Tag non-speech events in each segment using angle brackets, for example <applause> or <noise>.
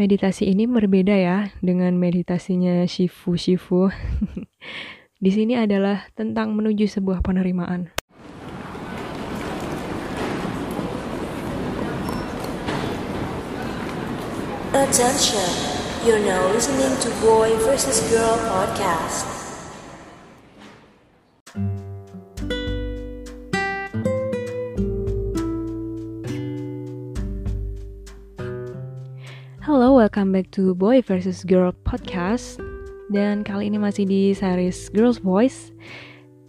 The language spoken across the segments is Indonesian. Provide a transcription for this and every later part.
Meditasi ini berbeda ya dengan meditasinya Shifu Shifu. <laughs> Di sini adalah tentang menuju sebuah penerimaan. Attention, you're now listening to Boy vs. Girl podcast. Halo, welcome back to Boy vs. Girl podcast. Dan kali ini masih di series Girls Voice.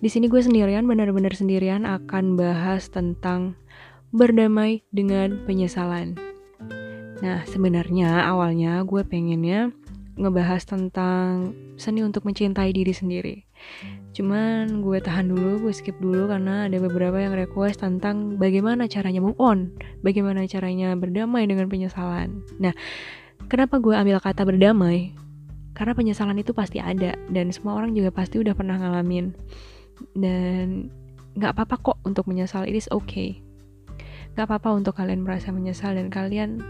Di sini gue sendirian, benar-benar sendirian akan bahas tentang berdamai dengan penyesalan. Nah, sebenarnya awalnya gue pengennya ngebahas tentang seni untuk mencintai diri sendiri. Cuman gue tahan dulu, gue skip dulu karena ada beberapa yang request tentang bagaimana caranya move on, bagaimana caranya berdamai dengan penyesalan. Nah, kenapa gue ambil kata berdamai? Karena penyesalan itu pasti ada dan semua orang juga pasti udah pernah ngalamin. Dan nggak apa-apa kok untuk menyesal, it is okay. Gak apa-apa untuk kalian merasa menyesal dan kalian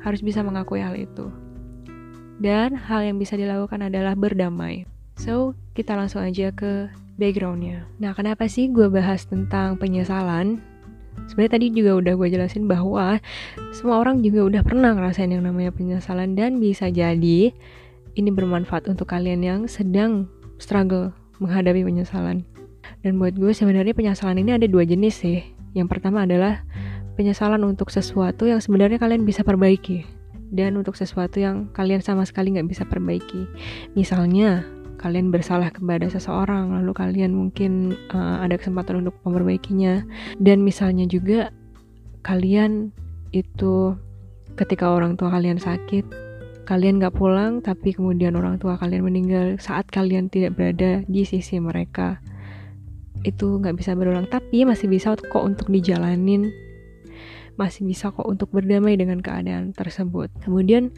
harus bisa mengakui hal itu. Dan hal yang bisa dilakukan adalah berdamai. So, kita langsung aja ke backgroundnya. Nah, kenapa sih gue bahas tentang penyesalan? Sebenarnya tadi juga udah gue jelasin bahwa semua orang juga udah pernah ngerasain yang namanya penyesalan dan bisa jadi ini bermanfaat untuk kalian yang sedang struggle menghadapi penyesalan. Dan buat gue sebenarnya penyesalan ini ada dua jenis sih. Yang pertama adalah penyesalan untuk sesuatu yang sebenarnya kalian bisa perbaiki dan untuk sesuatu yang kalian sama sekali nggak bisa perbaiki. Misalnya kalian bersalah kepada seseorang lalu kalian mungkin uh, ada kesempatan untuk memperbaikinya. Dan misalnya juga kalian itu ketika orang tua kalian sakit kalian gak pulang tapi kemudian orang tua kalian meninggal saat kalian tidak berada di sisi mereka. Itu nggak bisa berulang tapi masih bisa kok untuk dijalanin. Masih bisa kok untuk berdamai dengan keadaan tersebut. Kemudian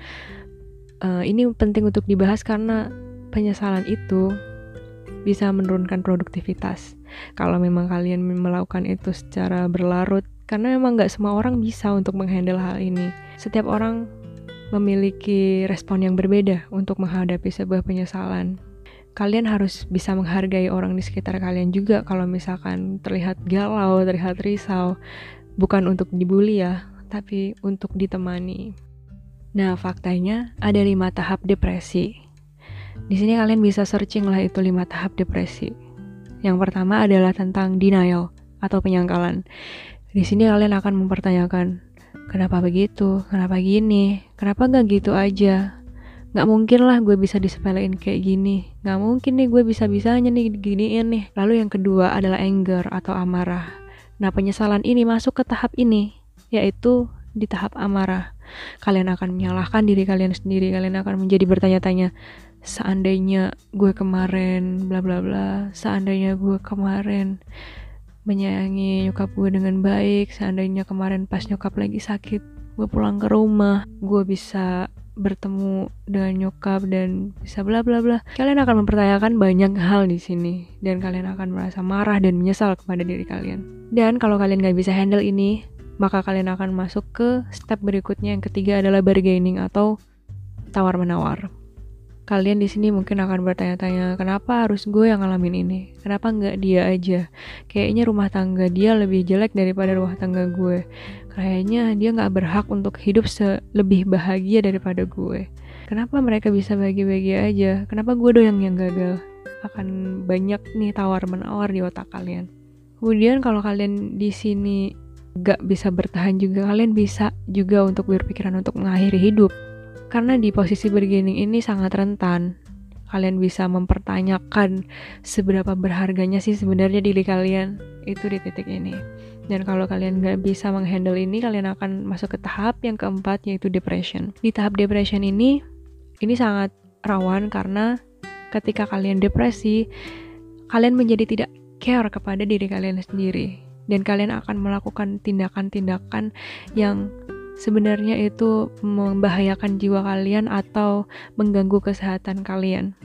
uh, ini penting untuk dibahas karena penyesalan itu bisa menurunkan produktivitas. Kalau memang kalian melakukan itu secara berlarut, karena memang nggak semua orang bisa untuk menghandle hal ini. Setiap orang memiliki respon yang berbeda untuk menghadapi sebuah penyesalan. Kalian harus bisa menghargai orang di sekitar kalian juga kalau misalkan terlihat galau, terlihat risau. Bukan untuk dibully ya, tapi untuk ditemani. Nah, faktanya ada lima tahap depresi di sini kalian bisa searching lah itu lima tahap depresi. Yang pertama adalah tentang denial atau penyangkalan. Di sini kalian akan mempertanyakan, kenapa begitu, kenapa gini, kenapa gak gitu aja, Gak mungkin lah gue bisa disepelein kayak gini. Gak mungkin nih gue bisa-bisanya nih giniin nih. Lalu yang kedua adalah anger atau amarah. Nah penyesalan ini masuk ke tahap ini Yaitu di tahap amarah. Kalian akan menyalahkan diri kalian sendiri. Kalian akan menjadi bertanya-tanya seandainya gue kemarin bla bla bla. Seandainya gue kemarin menyayangi nyokap gue dengan baik. Seandainya kemarin pas nyokap lagi sakit gue pulang ke rumah. Gue bisa bertemu dengan nyokap dan bisa bla bla bla. Kalian akan mempertanyakan banyak hal di sini. Dan kalian akan merasa marah dan menyesal kepada diri kalian. Dan kalau kalian gak bisa handle ini maka kalian akan masuk ke step berikutnya yang ketiga adalah bargaining atau tawar menawar kalian di sini mungkin akan bertanya-tanya kenapa harus gue yang ngalamin ini? Kenapa nggak dia aja? Kayaknya rumah tangga dia lebih jelek daripada rumah tangga gue. Kayaknya dia nggak berhak untuk hidup lebih bahagia daripada gue. Kenapa mereka bisa bagi-bagi aja? Kenapa gue doang yang gagal? Akan banyak nih tawar menawar di otak kalian. Kemudian kalau kalian di sini gak bisa bertahan juga kalian bisa juga untuk berpikiran untuk mengakhiri hidup karena di posisi bergening ini sangat rentan. Kalian bisa mempertanyakan seberapa berharganya sih sebenarnya diri kalian itu di titik ini. Dan kalau kalian nggak bisa menghandle ini, kalian akan masuk ke tahap yang keempat yaitu depression. Di tahap depression ini, ini sangat rawan karena ketika kalian depresi, kalian menjadi tidak care kepada diri kalian sendiri. Dan kalian akan melakukan tindakan-tindakan yang sebenarnya itu membahayakan jiwa kalian atau mengganggu kesehatan kalian.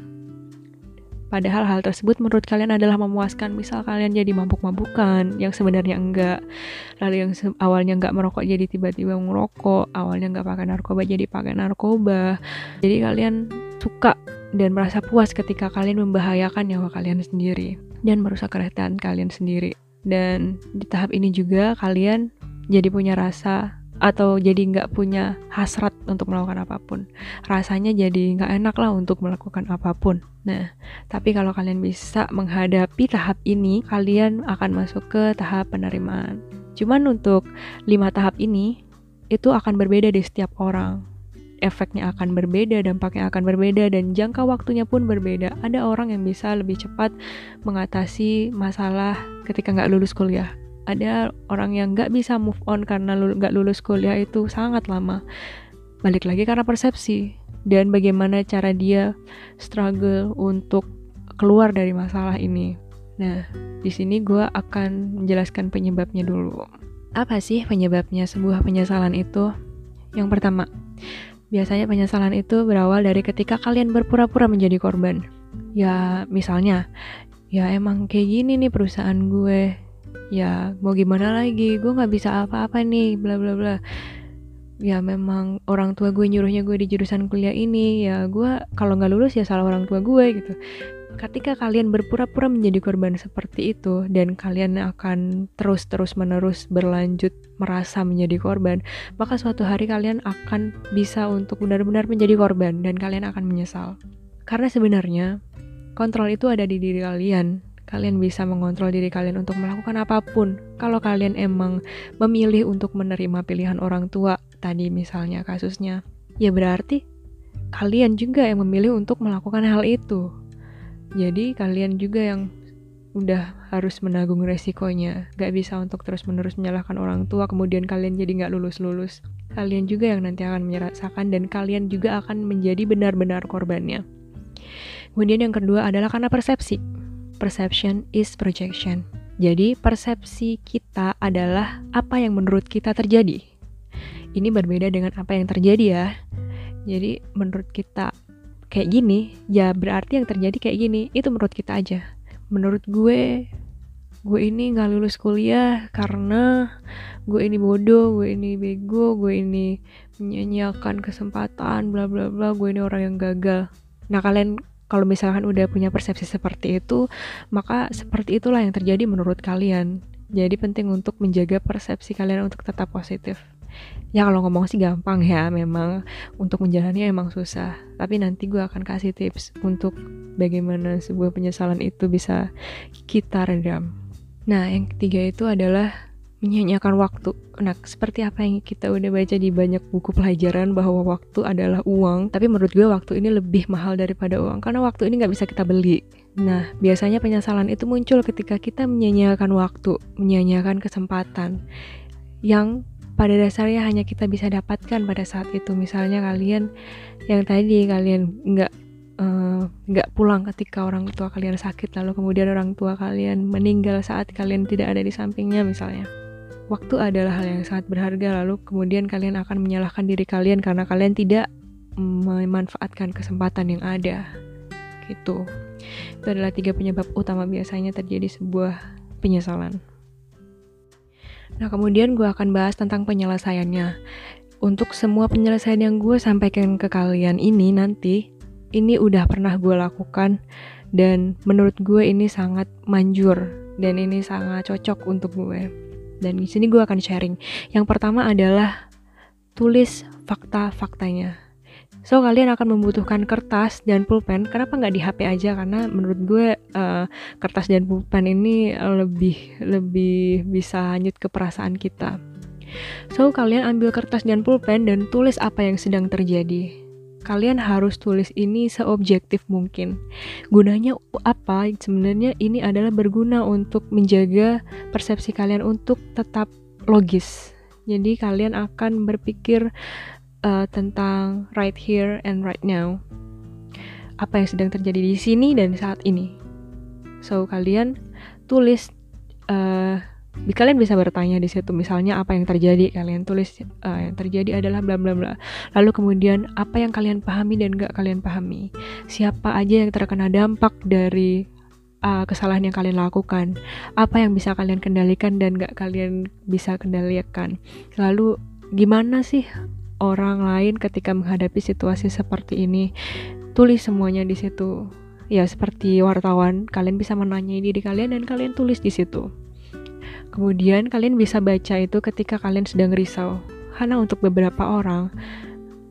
Padahal hal tersebut menurut kalian adalah memuaskan. Misal kalian jadi mabuk-mabukan, yang sebenarnya enggak. Lalu yang awalnya enggak merokok jadi tiba-tiba merokok. Awalnya enggak pakai narkoba jadi pakai narkoba. Jadi kalian suka dan merasa puas ketika kalian membahayakan nyawa kalian sendiri dan merusak kesehatan kalian sendiri. Dan di tahap ini juga kalian jadi punya rasa atau jadi nggak punya hasrat untuk melakukan apa pun. Rasanya jadi nggak enak lah untuk melakukan apa pun. Nah tapi kalau kalian bisa menghadapi tahap ini kalian akan masuk ke tahap penerimaan. Cuman untuk lima tahap ini itu akan berbeda di setiap orang. Efeknya akan berbeda, dampaknya akan berbeda, dan jangka waktunya pun berbeda. Ada orang yang bisa lebih cepat mengatasi masalah ketika nggak lulus kuliah ada orang yang nggak bisa move on karena nggak lulus kuliah itu sangat lama. Balik lagi karena persepsi dan bagaimana cara dia struggle untuk keluar dari masalah ini. Nah di sini gue akan menjelaskan penyebabnya dulu. Apa sih penyebabnya sebuah penyesalan itu? Yang pertama biasanya penyesalan itu berawal dari ketika kalian berpura-pura menjadi korban. Ya misalnya ya emang kayak gini nih perusahaan gue ya mau gimana lagi? Gue nggak bisa apa-apa nih bla bla bla. Ya memang orang tua gue nyuruhnya gue di jurusan kuliah ini. Ya gue kalau nggak lulus ya salah orang tua gue gitu. Ketika kalian berpura-pura menjadi korban seperti itu dan kalian akan terus-terus menerus berlanjut merasa menjadi korban maka suatu hari kalian akan bisa untuk benar-benar menjadi korban dan kalian akan menyesal. Karena sebenarnya kontrol itu ada di diri kalian kalian bisa mengontrol diri kalian untuk melakukan apa pun. Kalau kalian emang memilih untuk menerima pilihan orang tua, tadi misalnya kasusnya, ya berarti kalian juga yang memilih untuk melakukan hal itu. Jadi kalian juga yang udah harus menanggung resikonya. Gak bisa untuk terus-menerus menyalahkan orang tua, kemudian kalian jadi gak lulus-lulus. Kalian juga yang nanti akan merasakan dan kalian juga akan menjadi benar-benar korbannya. Kemudian yang kedua adalah karena persepsi perception is projection. Jadi, persepsi kita adalah apa yang menurut kita terjadi. Ini berbeda dengan apa yang terjadi ya. Jadi, menurut kita kayak gini, ya berarti yang terjadi kayak gini. Itu menurut kita aja. Menurut gue, gue ini gak lulus kuliah karena gue ini bodoh, gue ini bego, gue ini menyanyiakan kesempatan, bla bla bla, gue ini orang yang gagal. Nah, kalian kalau misalkan udah punya persepsi seperti itu, maka seperti itulah yang terjadi menurut kalian. Jadi penting untuk menjaga persepsi kalian untuk tetap positif. Ya kalau ngomong sih gampang ya, memang untuk menjalannya emang susah. Tapi nanti gue akan kasih tips untuk bagaimana sebuah penyesalan itu bisa kita redam. Nah, yang ketiga itu adalah menyanyiakan waktu. Nah, seperti apa yang kita udah baca di banyak buku pelajaran bahwa waktu adalah uang, tapi menurut gue waktu ini lebih mahal daripada uang karena waktu ini nggak bisa kita beli. Nah, biasanya penyesalan itu muncul ketika kita menyanyiakan waktu, menyanyiakan kesempatan yang pada dasarnya hanya kita bisa dapatkan pada saat itu. Misalnya kalian yang tadi kalian nggak eh, nggak uh, pulang ketika orang tua kalian sakit lalu kemudian orang tua kalian meninggal saat kalian tidak ada di sampingnya misalnya Waktu adalah hal yang sangat berharga, lalu kemudian kalian akan menyalahkan diri kalian karena kalian tidak memanfaatkan kesempatan yang ada. Gitu. Itu adalah tiga penyebab utama biasanya terjadi sebuah penyesalan. Nah, kemudian gue akan bahas tentang penyelesaiannya. Untuk semua penyelesaian yang gue sampaikan ke kalian ini nanti, ini udah pernah gue lakukan dan menurut gue ini sangat manjur dan ini sangat cocok untuk gue dan di sini gue akan sharing. Yang pertama adalah tulis fakta-faktanya. So kalian akan membutuhkan kertas dan pulpen. Kenapa nggak di HP aja? Karena menurut gue uh, kertas dan pulpen ini lebih lebih bisa hanyut ke perasaan kita. So kalian ambil kertas dan pulpen dan tulis apa yang sedang terjadi kalian harus tulis ini seobjektif mungkin. Gunanya apa? Sebenarnya ini adalah berguna untuk menjaga persepsi kalian untuk tetap logis. Jadi kalian akan berpikir uh, tentang right here and right now. Apa yang sedang terjadi di sini dan saat ini. So kalian tulis uh, kalian bisa bertanya di situ misalnya apa yang terjadi kalian tulis uh, yang terjadi adalah bla bla bla. Lalu kemudian apa yang kalian pahami dan gak kalian pahami? Siapa aja yang terkena dampak dari uh, kesalahan yang kalian lakukan? Apa yang bisa kalian kendalikan dan gak kalian bisa kendalikan? Lalu gimana sih orang lain ketika menghadapi situasi seperti ini? Tulis semuanya di situ. Ya seperti wartawan kalian bisa menanyai diri kalian dan kalian tulis di situ Kemudian kalian bisa baca itu ketika kalian sedang risau. Karena untuk beberapa orang,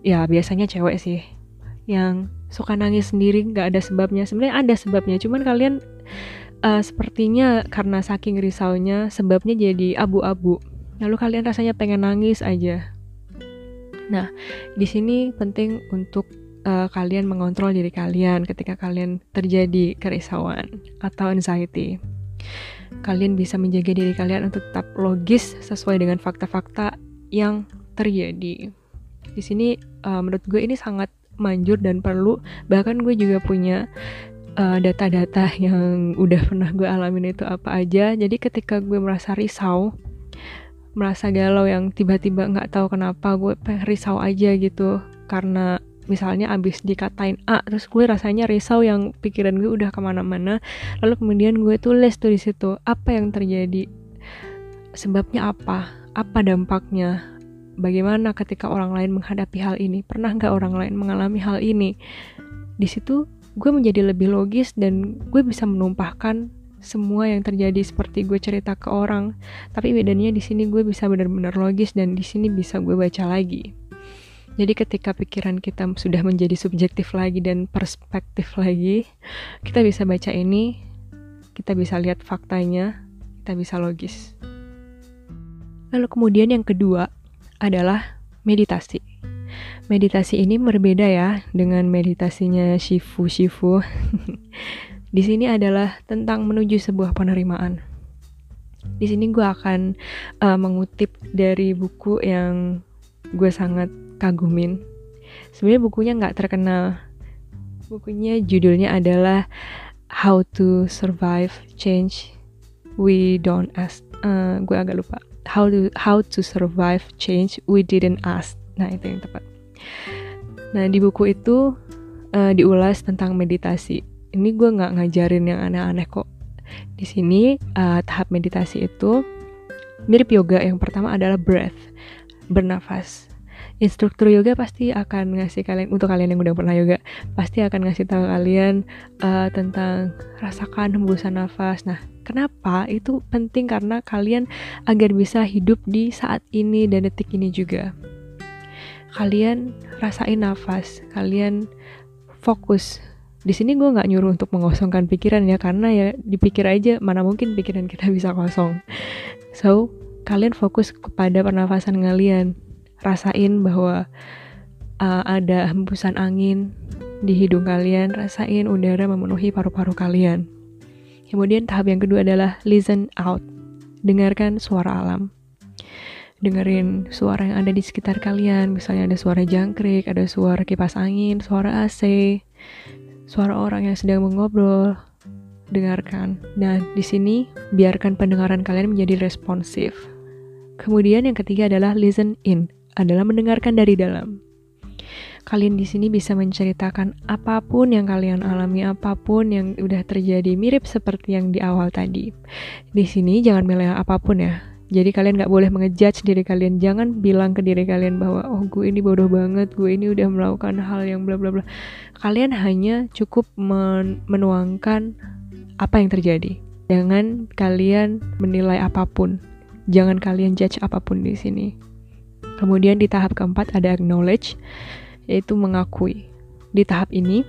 ya biasanya cewek sih, yang suka nangis sendiri nggak ada sebabnya. Sebenarnya ada sebabnya, cuman kalian uh, sepertinya karena saking risaunya sebabnya jadi abu-abu. Lalu kalian rasanya pengen nangis aja. Nah, di sini penting untuk uh, kalian mengontrol diri kalian ketika kalian terjadi kerisauan atau anxiety kalian bisa menjaga diri kalian untuk tetap logis sesuai dengan fakta-fakta yang terjadi. Di sini uh, menurut gue ini sangat manjur dan perlu. Bahkan gue juga punya eh, data-data uh, yang udah pernah gue alamin itu apa aja. Jadi ketika gue merasa risau, merasa galau yang tiba-tiba nggak tahu kenapa gue risau aja gitu karena misalnya abis dikatain A terus gue rasanya risau yang pikiran gue udah ke mana-mana lalu kemudian gue tulis tuh di situ apa yang terjadi? Sebabnya apa? Apa dampaknya? Bagaimana ketika orang lain menghadapi hal ini? Pernah nggak orang lain mengalami hal ini? Di situ gue menjadi lebih logis dan gue bisa menumpahkan semua yang terjadi seperti gue cerita ke orang. Tapi bedanya di sini gue bisa benar-benar logis dan di sini bisa gue baca lagi jadi ketika pikiran kita sudah menjadi subjektif lagi dan perspektif lagi, kita bisa baca ini, kita bisa lihat faktanya, kita bisa logis. Lalu kemudian yang kedua adalah meditasi. Meditasi ini berbeda ya dengan meditasinya Shifu Shifu. <laughs> Di sini adalah tentang menuju sebuah penerimaan. Di sini gue akan uh, mengutip dari buku yang gue sangat kagumin. Sebenarnya bukunya nggak terkenal. Bukunya judulnya adalah How to Survive Change We Don't Ask. Uh, gue agak lupa. How to How to Survive Change We Didn't Ask. Nah itu yang tepat. Nah di buku itu uh, diulas tentang meditasi. Ini gue nggak ngajarin yang aneh-aneh kok. Di sini uh, tahap meditasi itu mirip yoga. Yang pertama adalah breath, bernafas instruktur yoga pasti akan ngasih kalian untuk kalian yang udah pernah yoga pasti akan ngasih tahu kalian uh, tentang rasakan hembusan nafas. Nah, kenapa itu penting karena kalian agar bisa hidup di saat ini dan detik ini juga. Kalian rasain nafas, kalian fokus. Di sini gue nggak nyuruh untuk mengosongkan pikiran ya karena ya dipikir aja mana mungkin pikiran kita bisa kosong. So, kalian fokus kepada pernafasan kalian rasain bahwa uh, ada hembusan angin di hidung kalian, rasain udara memenuhi paru-paru kalian. Kemudian tahap yang kedua adalah listen out. Dengarkan suara alam. Dengerin suara yang ada di sekitar kalian, misalnya ada suara jangkrik, ada suara kipas angin, suara AC, suara orang yang sedang mengobrol. Dengarkan. Nah, di sini biarkan pendengaran kalian menjadi responsif. Kemudian yang ketiga adalah listen in adalah mendengarkan dari dalam. Kalian di sini bisa menceritakan apa pun yang kalian alami, apa pun yang udah terjadi, mirip seperti yang di awal tadi. Di sini jangan milih apa pun ya. Jadi kalian gak boleh mengejudge diri kalian. Jangan bilang ke diri kalian bahwa oh gue ini bodoh banget, gue ini udah melakukan hal yang bla bla bla. Kalian hanya cukup men menuangkan apa yang terjadi. Jangan kalian menilai apa pun. Jangan kalian judge apa pun di sini. Kemudian di tahap keempat ada acknowledge, yaitu mengakui. Di tahap ini,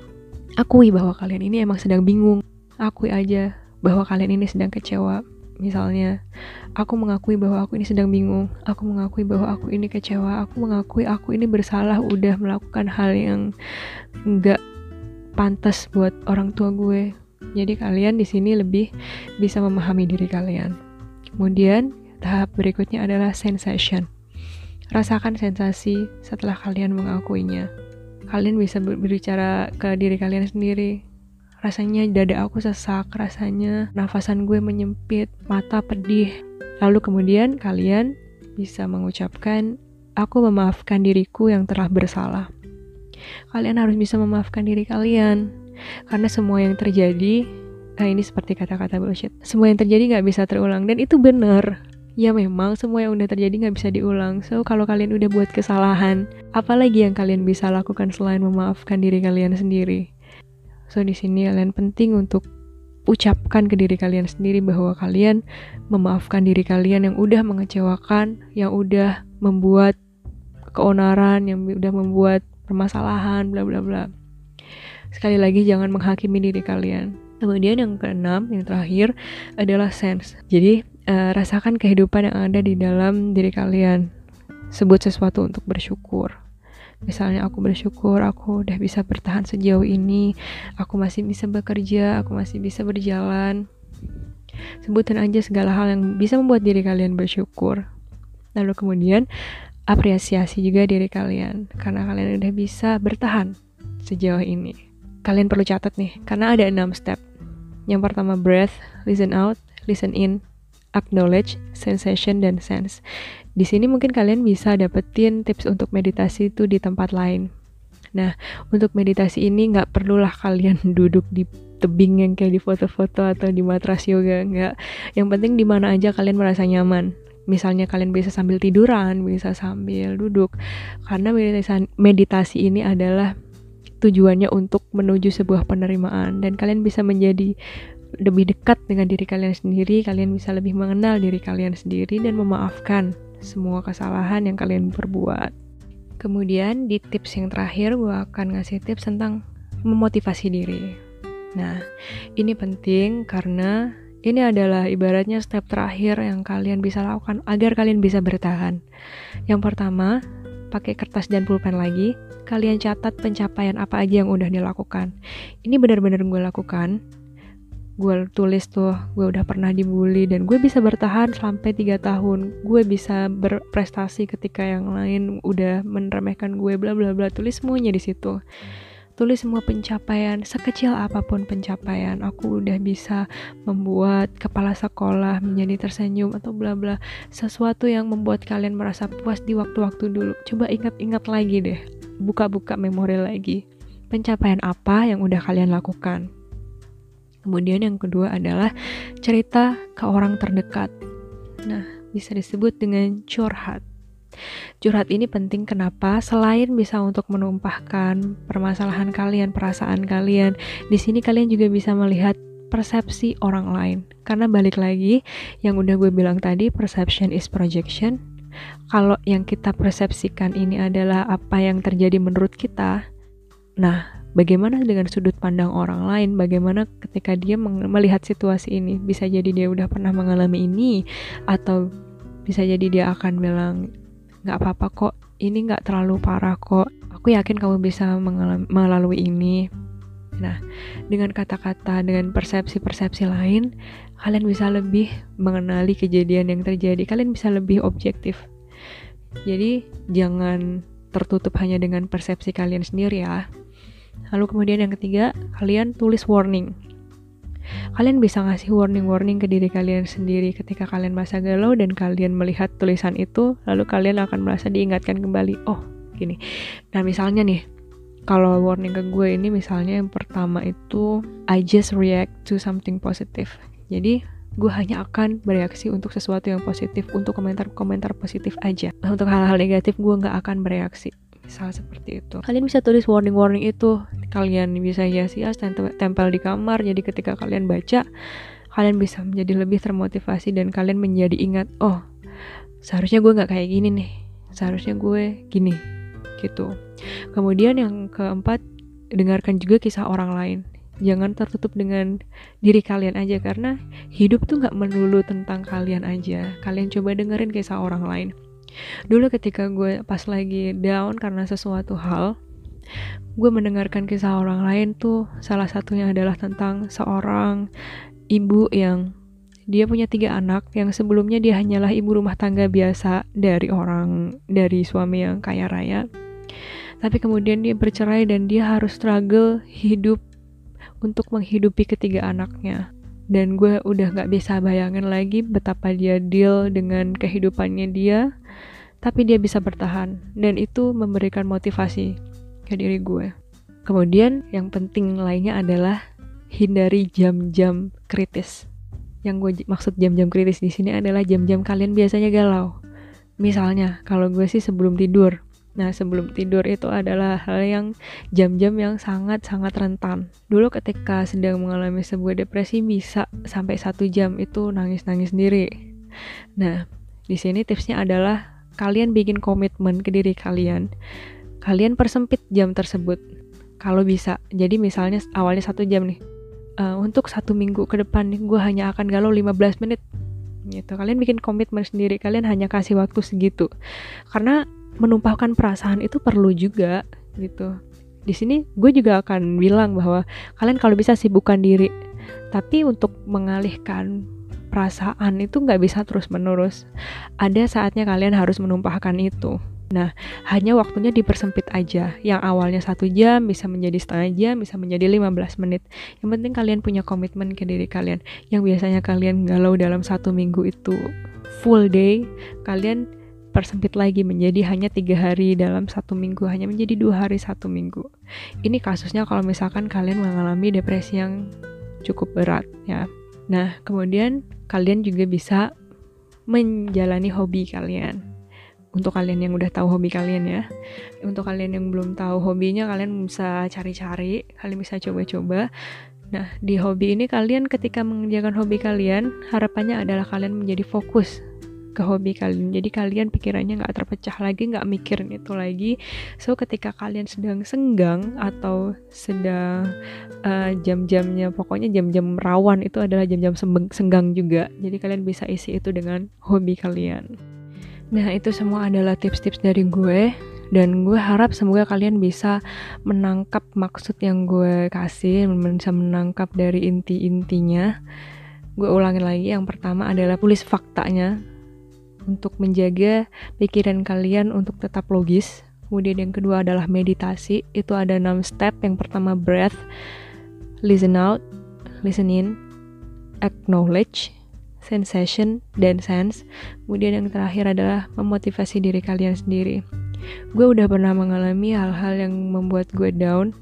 akui bahwa kalian ini emang sedang bingung. Akui aja bahwa kalian ini sedang kecewa. Misalnya, aku mengakui bahwa aku ini sedang bingung. Aku mengakui bahwa aku ini kecewa. Aku mengakui aku ini bersalah udah melakukan hal yang nggak pantas buat orang tua gue. Jadi kalian di sini lebih bisa memahami diri kalian. Kemudian tahap berikutnya adalah sensation. Rasakan sensasi setelah kalian mengakuinya. Kalian bisa berbicara ke diri kalian sendiri. Rasanya dada aku sesak, rasanya nafasan gue menyempit, mata pedih. Lalu kemudian kalian bisa mengucapkan, aku memaafkan diriku yang telah bersalah. Kalian harus bisa memaafkan diri kalian. Karena semua yang terjadi, nah ini seperti kata-kata bullshit. Semua yang terjadi nggak bisa terulang. Dan itu benar ya memang semua yang udah terjadi nggak bisa diulang. So kalau kalian udah buat kesalahan, apalagi yang kalian bisa lakukan selain memaafkan diri kalian sendiri? So di sini kalian penting untuk ucapkan ke diri kalian sendiri bahwa kalian memaafkan diri kalian yang udah mengecewakan, yang udah membuat keonaran, yang udah membuat permasalahan, bla bla bla. Sekali lagi jangan menghakimi diri kalian. Kemudian yang keenam, yang terakhir adalah sense. Jadi uh, rasakan kehidupan yang ada di dalam diri kalian. Sebut sesuatu untuk bersyukur. Misalnya aku bersyukur aku udah bisa bertahan sejauh ini, aku masih bisa bekerja, aku masih bisa berjalan. Sebutin aja segala hal yang bisa membuat diri kalian bersyukur. Lalu kemudian apresiasi juga diri kalian karena kalian udah bisa bertahan sejauh ini. Kalian perlu catat nih, karena ada enam step. Yang pertama breath, listen out, listen in, acknowledge, sensation, dan sense. Di sini mungkin kalian bisa dapetin tips untuk meditasi itu di tempat lain. Nah, untuk meditasi ini nggak perlulah kalian <laughs> duduk di tebing yang kayak di foto-foto atau di matras yoga, nggak. Yang penting di mana aja kalian merasa nyaman. Misalnya kalian bisa sambil tiduran, bisa sambil duduk. Karena meditasi, meditasi ini adalah tujuannya untuk menuju sebuah penerimaan dan kalian bisa menjadi lebih dekat dengan diri kalian sendiri, kalian bisa lebih mengenal diri kalian sendiri dan memaafkan semua kesalahan yang kalian perbuat. Kemudian di tips yang terakhir gue akan ngasih tips tentang memotivasi diri. Nah, ini penting karena ini adalah ibaratnya step terakhir yang kalian bisa lakukan agar kalian bisa bertahan. Yang pertama, pakai kertas dan pulpen lagi, kalian catat pencapaian apa aja yang udah dilakukan. Ini benar-benar gue lakukan gue tulis tuh gue udah pernah dibully dan gue bisa bertahan sampai tiga tahun. Gue bisa berprestasi ketika yang lain udah meremehkan gue bla bla bla. Tulis semuanya di situ. Tulis semua pencapaian sekecil apa pun pencapaian. Aku udah bisa membuat kepala sekolah menjadi tersenyum atau bla bla. Sesuatu yang membuat kalian merasa puas di waktu-waktu dulu. Coba ingat-ingat lagi deh. Buka-buka memori lagi. Pencapaian apa yang udah kalian lakukan Kemudian yang kedua adalah cerita ke orang terdekat. Nah, bisa disebut dengan curhat. Curhat ini penting kenapa? Selain bisa untuk menumpahkan permasalahan kalian, perasaan kalian, di sini kalian juga bisa melihat persepsi orang lain. Karena balik lagi, yang udah gue bilang tadi, perception is projection. Kalau yang kita persepsikan ini adalah apa yang terjadi menurut kita, nah bagaimana dengan sudut pandang orang lain? Bagaimana ketika dia melihat situasi ini? Bisa jadi dia udah pernah mengalami ini atau bisa jadi dia akan bilang nggak apa-apa kok ini nggak terlalu parah kok. Aku yakin kamu bisa melalui ini. Nah dengan kata-kata dengan persepsi-persepsi lain kalian bisa lebih mengenali kejadian yang terjadi. Kalian bisa lebih objektif. Jadi jangan tertutup hanya dengan persepsi kalian sendiri ya Lalu kemudian yang ketiga, kalian tulis warning. Kalian bisa ngasih warning-warning ke diri kalian sendiri ketika kalian masa galau dan kalian melihat tulisan itu, lalu kalian akan merasa diingatkan kembali, oh gini. Nah misalnya nih, kalau warning ke gue ini misalnya yang pertama itu I just react to something positive. Jadi gue hanya akan bereaksi untuk sesuatu yang positif, untuk komentar-komentar positif aja. Untuk hal-hal negatif gue nggak akan bereaksi misal seperti itu. Kalian bisa tulis warning-warning itu. Kalian bisa hiasi ya tempel di kamar. Jadi ketika kalian baca kalian bisa menjadi lebih termotivasi dan kalian menjadi ingat oh seharusnya gue nggak kayak gini nih. Seharusnya gue gini. Gitu. Kemudian yang keempat dengarkan juga kisah orang lain. Jangan tertutup dengan diri kalian aja karena hidup tuh nggak melulu tentang kalian aja. Kalian coba dengerin kisah orang lain Dulu ketika gue pas lagi down karena sesuatu hal, gue mendengarkan kisah orang lain tuh. Salah satunya adalah tentang seorang ibu yang dia punya tiga anak yang sebelumnya dia hanyalah ibu rumah tangga biasa dari orang dari suami yang kaya raya. Tapi kemudian dia bercerai dan dia harus struggle hidup untuk menghidupi ketiga anaknya dan gue udah gak bisa bayangin lagi betapa dia deal dengan kehidupannya dia tapi dia bisa bertahan. Dan itu memberikan motivasi ke diri gue. Kemudian yang penting lainnya adalah hindari jam-jam kritis. Yang gue maksud jam-jam kritis di sini adalah jam-jam kalian biasanya galau. Misalnya kalau gue sih sebelum tidur Nah, sebelum tidur itu adalah hal yang jam-jam yang sangat-sangat rentan. Dulu ketika sedang mengalami sebuah depresi bisa sampai satu jam itu nangis-nangis sendiri. Nah, di sini tipsnya adalah kalian bikin komitmen ke diri kalian. Kalian persempit jam tersebut. Kalau bisa. Jadi misalnya awalnya satu jam nih. Uh, untuk satu minggu ke depan gue hanya akan galau 15 menit gitu kalian bikin komitmen sendiri kalian hanya kasih waktu segitu karena menumpahkan perasaan itu perlu juga gitu di sini gue juga akan bilang bahwa kalian kalau bisa sibukkan diri tapi untuk mengalihkan perasaan itu nggak bisa terus menerus ada saatnya kalian harus menumpahkan itu Nah, hanya waktunya dipersempit aja. Yang awalnya satu jam bisa menjadi setengah jam, bisa menjadi 15 menit. Yang penting kalian punya komitmen ke diri kalian. Yang biasanya kalian galau dalam satu minggu itu full day, kalian persempit lagi menjadi hanya tiga hari dalam satu minggu hanya menjadi dua hari satu minggu. Ini kasusnya kalau misalkan kalian mengalami depresi yang cukup berat ya. Nah kemudian kalian juga bisa menjalani hobi kalian. Untuk kalian yang udah tahu hobi kalian ya. Untuk kalian yang belum tahu hobinya kalian bisa cari-cari kalian bisa coba-coba. Nah, di hobi ini kalian ketika mengerjakan hobi kalian, harapannya adalah kalian menjadi fokus ke hobi kalian. Jadi kalian pikirannya nggak terpecah lagi nggak mikirin itu lagi. So ketika kalian sedang senggang atau sedang uh, jam-jamnya pokoknya jam-jam rawan itu adalah jam-jam senggang juga. Jadi kalian bisa isi itu dengan hobi kalian. Nah itu semua adalah tips-tips dari gue. Dan gue harap semoga kalian bisa menangkap maksud yang gue kasih bisa menangkap dari inti-intinya. Gue ulangin lagi yang pertama adalah tulis faktanya untuk menjaga pikiran kalian untuk tetap logis. Kemudian yang kedua adalah meditasi. Itu ada 6 step. Yang pertama breath, listen out, listen in, acknowledge, sensation, dan sense. Kemudian yang terakhir adalah memotivasi diri kalian sendiri. Gue udah pernah mengalami hal-hal yang membuat gue down,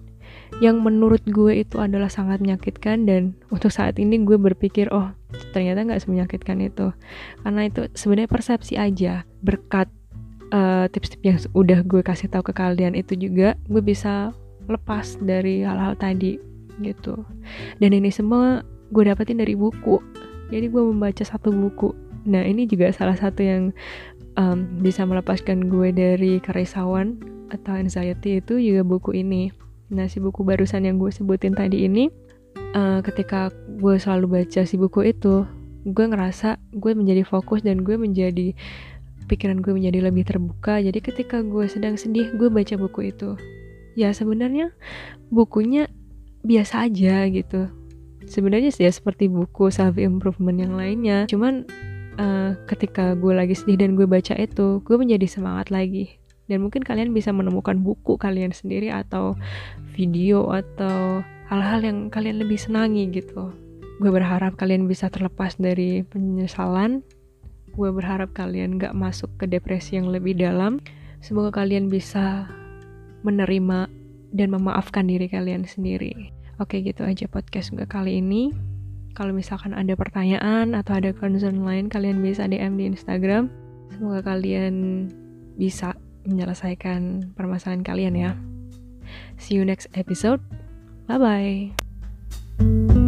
yang menurut gue itu adalah sangat menyakitkan dan untuk saat ini gue berpikir oh ternyata nggak semenyakitkan itu. Karena itu sebenarnya persepsi aja berkat uh, tips-tips yang udah gue kasih tahu ke kalian itu juga gue bisa lepas dari hal-hal tadi gitu. Dan ini semua gue dapetin dari buku. Jadi gue membaca satu buku. Nah ini juga salah satu yang um, bisa melepaskan gue dari kerisauan atau anxiety itu juga buku ini. Nah, si buku barusan yang gue sebutin tadi ini, uh, ketika gue selalu baca si buku itu, gue ngerasa gue menjadi fokus dan gue menjadi pikiran gue menjadi lebih terbuka. Jadi ketika gue sedang sedih, gue baca buku itu. Ya sebenarnya bukunya biasa aja gitu. Sebenarnya sih ya seperti buku self improvement yang lainnya. Cuman uh, ketika gue lagi sedih dan gue baca itu, gue menjadi semangat lagi dan mungkin kalian bisa menemukan buku kalian sendiri atau video atau hal-hal yang kalian lebih senangi gitu. Gue berharap kalian bisa terlepas dari penyesalan. Gue berharap kalian gak masuk ke depresi yang lebih dalam. Semoga kalian bisa menerima dan memaafkan diri kalian sendiri. Oke gitu aja podcast gue kali ini. Kalau misalkan ada pertanyaan atau ada concern lain kalian bisa DM di Instagram. Semoga kalian bisa menyelesaikan permasalahan kalian ya. See you next episode. Bye bye.